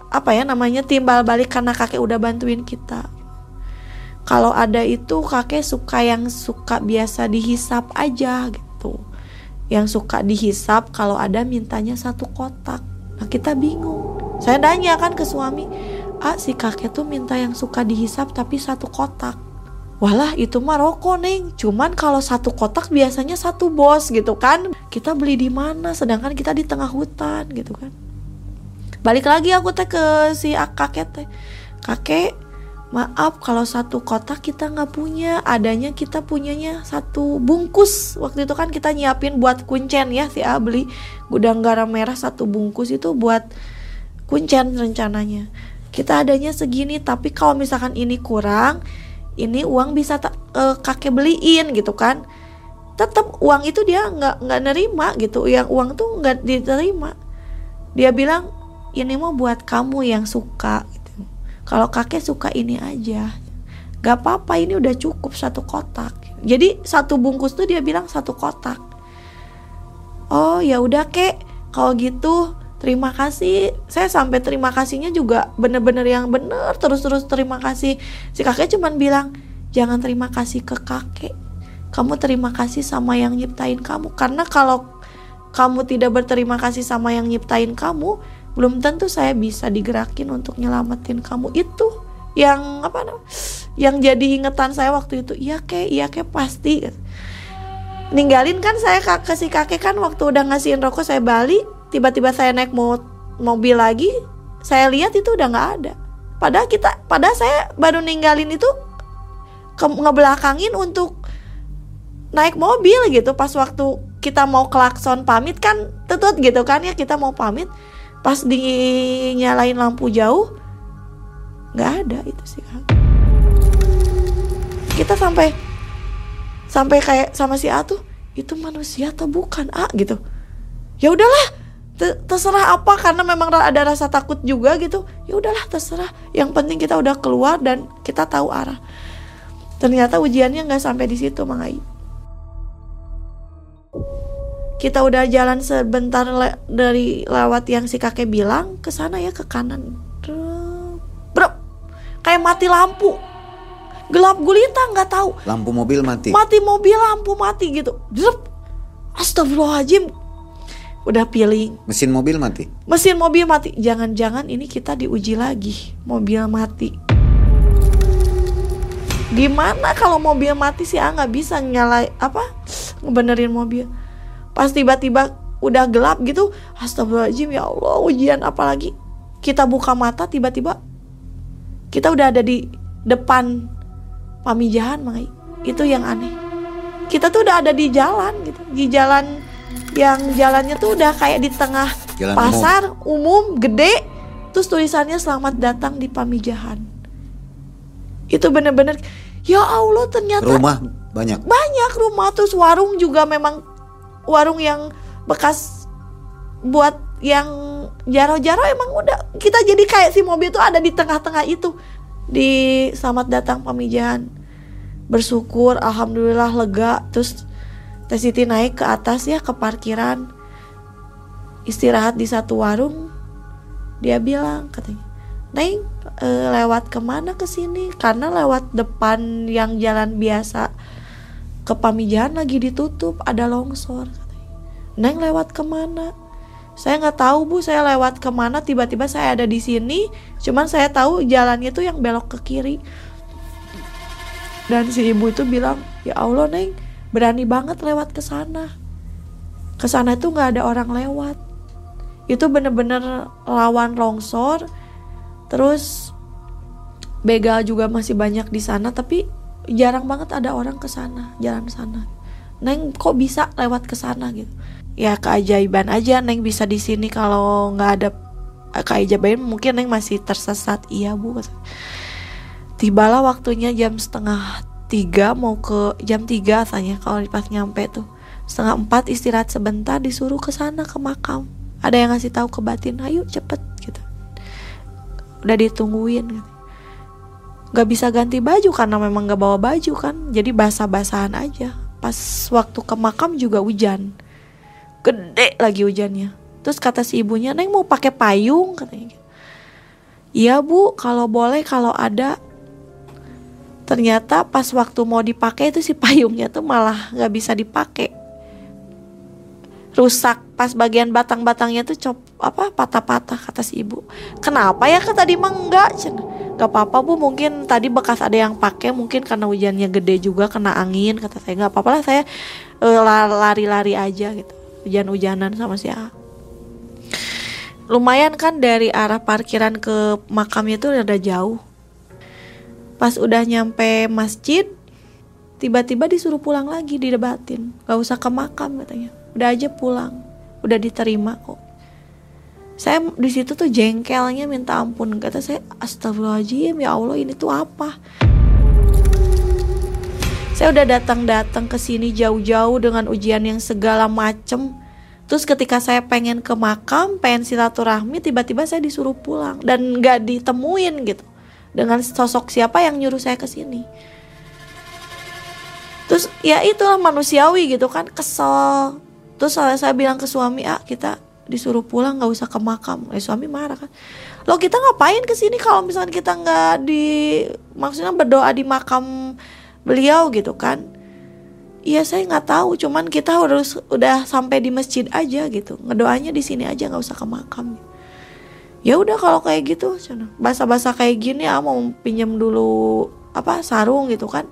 apa ya namanya timbal balik karena kakek udah bantuin kita? Kalau ada itu kakek suka yang suka biasa dihisap aja gitu. Yang suka dihisap kalau ada mintanya satu kotak. Nah kita bingung. Saya tanya kan ke suami ah si kakek tuh minta yang suka dihisap tapi satu kotak. Walah itu mah rokok neng. Cuman kalau satu kotak biasanya satu bos gitu kan. Kita beli di mana sedangkan kita di tengah hutan gitu kan. Balik lagi aku teh ke si kakek teh. Kakek Maaf kalau satu kotak kita nggak punya, adanya kita punyanya satu bungkus. Waktu itu kan kita nyiapin buat kuncen ya si A beli gudang garam merah satu bungkus itu buat kuncen rencananya. Kita adanya segini, tapi kalau misalkan ini kurang, ini uang bisa uh, kakek beliin gitu kan. Tetap uang itu dia nggak nggak nerima gitu, yang uang tuh nggak diterima. Dia bilang ini mau buat kamu yang suka kalau kakek suka ini aja. Gak apa-apa ini udah cukup satu kotak. Jadi satu bungkus tuh dia bilang satu kotak. Oh ya udah kek. Kalau gitu terima kasih. Saya sampai terima kasihnya juga bener-bener yang bener. Terus-terus terima kasih. Si kakek cuman bilang jangan terima kasih ke kakek. Kamu terima kasih sama yang nyiptain kamu. Karena kalau kamu tidak berterima kasih sama yang nyiptain kamu belum tentu saya bisa digerakin untuk nyelamatin kamu. Itu yang apa yang jadi ingetan saya waktu itu. Iya kek. Iya kek. Pasti. Ninggalin kan saya ke si kakek kan waktu udah ngasihin rokok saya balik tiba-tiba saya naik mo mobil lagi saya lihat itu udah nggak ada. Padahal kita padahal saya baru ninggalin itu ke ngebelakangin untuk naik mobil gitu. Pas waktu kita mau klakson pamit kan tetut gitu kan ya kita mau pamit pas dinyalain lampu jauh nggak ada itu sih kak. Kita sampai sampai kayak sama si A tuh itu manusia atau bukan A? gitu. Ya udahlah terserah apa karena memang ada rasa takut juga gitu. Ya udahlah terserah. Yang penting kita udah keluar dan kita tahu arah. Ternyata ujiannya nggak sampai di situ Mangai kita udah jalan sebentar le dari lewat yang si kakek bilang ke sana ya ke kanan. Bro kayak mati lampu. Gelap gulita nggak tahu. Lampu mobil mati. Mati mobil lampu mati gitu. Drup. astagfirullahaladzim udah pilih mesin mobil mati? Mesin mobil mati. Jangan-jangan ini kita diuji lagi. Mobil mati. Gimana kalau mobil mati sih? Ah nggak bisa nyala apa ngebenerin mobil. Pas tiba-tiba udah gelap gitu astagfirullahaladzim ya Allah ujian. Apalagi kita buka mata tiba-tiba kita udah ada di depan pamijahan Mai. Itu yang aneh. Kita tuh udah ada di jalan gitu di jalan yang jalannya tuh udah kayak di tengah jalan pasar umum. umum gede terus tulisannya selamat datang di pamijahan. Itu bener-bener ya Allah ternyata rumah banyak. Banyak rumah terus warung juga memang warung yang bekas buat yang jaro-jaro emang udah. Kita jadi kayak si mobil tuh ada di tengah-tengah itu di selamat datang pamijahan. Bersyukur alhamdulillah lega terus Teh Siti naik ke atas ya ke parkiran. Istirahat di satu warung. Dia bilang katanya Neng e, lewat ke mana ke sini? Karena lewat depan yang jalan biasa ke Pamijahan lagi ditutup ada longsor Neng lewat ke mana? Saya nggak tahu bu. Saya lewat ke mana? Tiba-tiba saya ada di sini. Cuman saya tahu jalannya tuh yang belok ke kiri. Dan si ibu itu bilang ya Allah neng berani banget lewat ke sana. Ke sana itu nggak ada orang lewat. Itu bener-bener lawan longsor. Terus begal juga masih banyak di sana tapi jarang banget ada orang ke sana jalan sana. Neng kok bisa lewat ke sana gitu? Ya keajaiban aja neng bisa di sini kalau nggak ada eh, keajaiban mungkin neng masih tersesat. Iya bu. Tibalah waktunya jam setengah tiga mau ke jam tiga tanya kalau pas nyampe tuh. Setengah empat istirahat sebentar disuruh ke sana ke makam. Ada yang ngasih tahu ke batin ayo cepet gitu. Udah ditungguin gitu. nggak bisa ganti baju karena memang nggak bawa baju kan jadi basah-basahan aja. Pas waktu ke makam juga hujan. Gede lagi hujannya. Terus kata si ibunya neng mau pakai payung katanya gitu. iya bu. Kalau boleh kalau ada ternyata pas waktu mau dipakai itu si payungnya tuh malah nggak bisa dipakai. Rusak pas bagian batang-batangnya tuh cop apa patah-patah kata si ibu. Kenapa ya kata tadi mah enggak nggak apa-apa bu mungkin tadi bekas ada yang pakai mungkin karena hujannya gede juga kena angin kata saya. Nggak apa-apa lah saya uh, lari-lari aja gitu. Hujan-hujanan sama si A. Lumayan kan dari arah parkiran ke makamnya tuh udah jauh pas udah nyampe masjid tiba-tiba disuruh pulang lagi didebatin. Gak usah ke makam katanya. Udah aja pulang. Udah diterima kok. Saya di situ tuh jengkelnya minta ampun. Kata saya astagfirullahaladzim ya Allah ini tuh apa? Saya udah datang-datang ke sini jauh-jauh dengan ujian yang segala macem. Terus ketika saya pengen ke makam pengen silaturahmi tiba-tiba saya disuruh pulang. Dan nggak ditemuin gitu dengan sosok siapa yang nyuruh saya ke sini. Terus ya itulah manusiawi gitu kan kesel. Terus saya, saya bilang ke suami ah kita disuruh pulang nggak usah ke makam. Eh suami marah kan. Lo kita ngapain ke sini kalau misalnya kita nggak di maksudnya berdoa di makam beliau? Gitu kan. Iya saya nggak tahu, cuman kita harus udah sampai di masjid aja gitu, ngedoanya di sini aja nggak usah ke makam. Ya udah kalau kayak gitu, basa-basa kayak gini, ah mau pinjam dulu apa sarung gitu kan,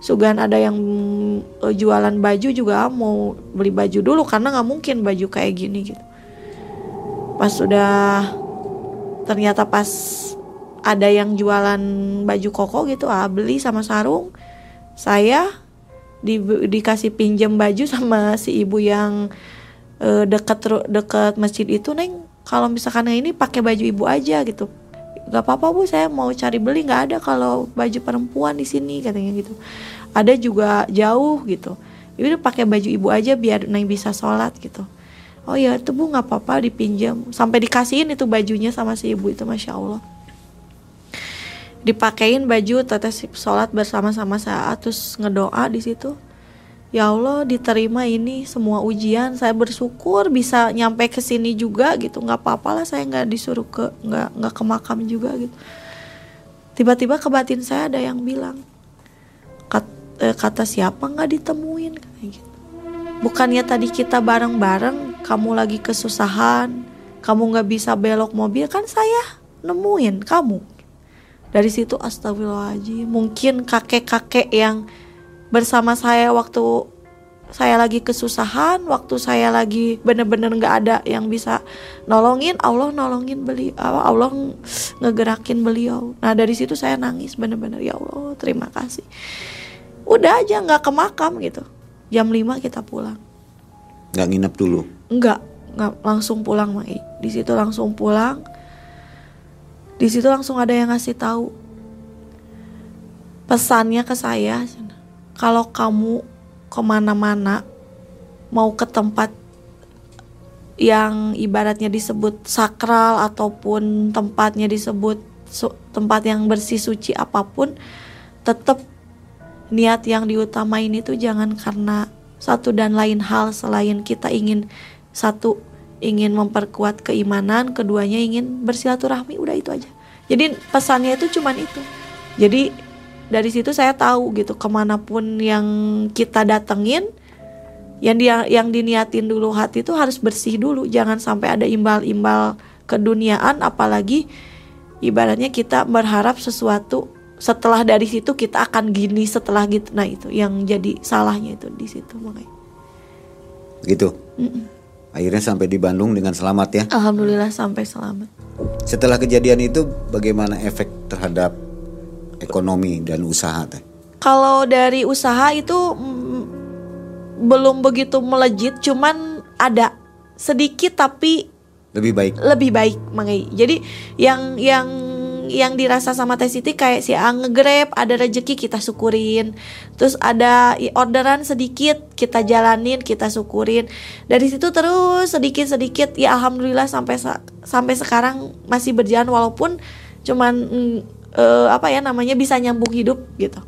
Sugan ada yang uh, jualan baju juga mau beli baju dulu karena nggak mungkin baju kayak gini gitu. Pas sudah ternyata pas ada yang jualan baju koko gitu ah beli sama sarung saya di, dikasih pinjam baju sama si ibu yang uh, deket deket masjid itu neng kalau misalkan ini pakai baju ibu aja gitu. Gak apa-apa bu saya mau cari beli. Nggak ada kalau baju perempuan di sini katanya gitu. Ada juga jauh gitu. Ya udah pakai baju ibu aja biar neng bisa sholat gitu. Oh ya itu bu nggak apa-apa dipinjam. Sampai dikasihin itu bajunya sama si ibu itu masya allah. Dipakein baju tetes sholat bersama-sama saat terus ngedoa di situ Ya Allah diterima ini semua ujian. Saya bersyukur bisa nyampe ke sini juga gitu. Nggak apa-apa lah saya nggak disuruh ke nggak nggak ke makam juga gitu. Tiba-tiba ke batin saya ada yang bilang Kat, eh, kata siapa nggak ditemuin? Kayak gitu. Bukannya tadi kita bareng-bareng kamu lagi kesusahan kamu nggak bisa belok mobil kan saya nemuin kamu. Dari situ astagfirullahaladzim mungkin kakek-kakek yang bersama saya waktu saya lagi kesusahan, waktu saya lagi bener-bener nggak ada yang bisa nolongin, Allah nolongin beliau, Allah ngegerakin beliau. Nah dari situ saya nangis bener-bener ya Allah terima kasih. Udah aja nggak ke makam gitu. Jam 5 kita pulang. Nggak nginep dulu? Nggak, nggak langsung pulang Mai. Di situ langsung pulang. Di situ langsung ada yang ngasih tahu pesannya ke saya kalau kamu ke mana-mana mau ke tempat yang ibaratnya disebut sakral ataupun tempatnya disebut tempat yang bersih suci apa pun tetap niat yang diutamain itu jangan karena satu dan lain hal selain kita ingin satu ingin memperkuat keimanan keduanya ingin bersilaturahmi udah itu aja. Jadi pesannya itu cuman itu. Jadi dari situ saya tahu gitu ke mana pun yang kita datengin yang dia yang diniatin dulu hati itu harus bersih dulu. Jangan sampai ada imbal-imbal keduniaan apalagi ibaratnya kita berharap sesuatu setelah dari situ kita akan gini setelah gitu. Nah itu yang jadi salahnya itu di situ makanya. Gitu? Mm -mm. akhirnya sampai di Bandung dengan selamat ya? Alhamdulillah sampai selamat. Setelah kejadian itu bagaimana efek terhadap ekonomi dan usaha teh? Kalau dari usaha itu mm, belum begitu melejit, cuman ada sedikit tapi lebih baik. Lebih baik, Mangai. Jadi yang yang yang dirasa sama Teh Siti kayak si A ngegrab ada rezeki kita syukurin terus ada orderan sedikit kita jalanin kita syukurin dari situ terus sedikit sedikit ya alhamdulillah sampai sa- sampai sekarang masih berjalan walaupun cuman mm, eh, apa ya namanya bisa nyambung hidup gitu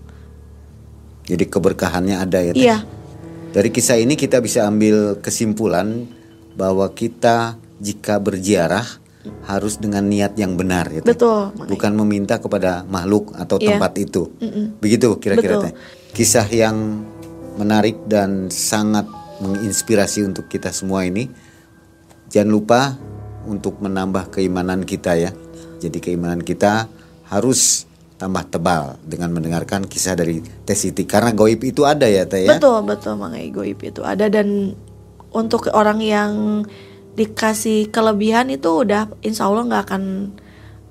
Jadi keberkahannya ada ya. Iya Dari kisah ini kita bisa ambil kesimpulan bahwa kita jika berziarah harus dengan niat yang benar ya. Teh? betul makanya. Bukan meminta kepada makhluk atau Iya. tempat itu. Mm-mm. Begitu kira-kira. Teh. Kisah yang menarik dan sangat menginspirasi untuk kita semua ini. Jangan lupa untuk menambah keimanan kita ya. Jadi keimanan kita harus tambah tebal dengan mendengarkan kisah dari Teh Siti karena goib itu ada ya Teh ya. Betul betul makanya goib itu ada dan untuk orang yang dikasih kelebihan itu udah insya Allah nggak akan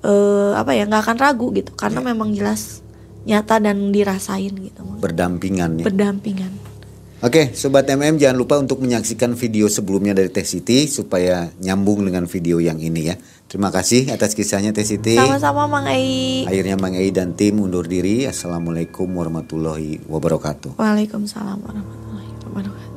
eh, apa ya nggak akan ragu gitu karena Iya. memang jelas nyata dan dirasain gitu Berdampingan ya. berdampingan. Oke, sobat MM jangan lupa untuk menyaksikan video sebelumnya dari Teh Siti supaya nyambung dengan video yang ini ya. Terima kasih atas kisahnya Teh Siti. Sama-sama Mang Ai. Akhirnya Mang Ei dan tim undur diri. Assalamualaikum warahmatullahi wabarakatuh. Waalaikumsalam warahmatullahi wabarakatuh.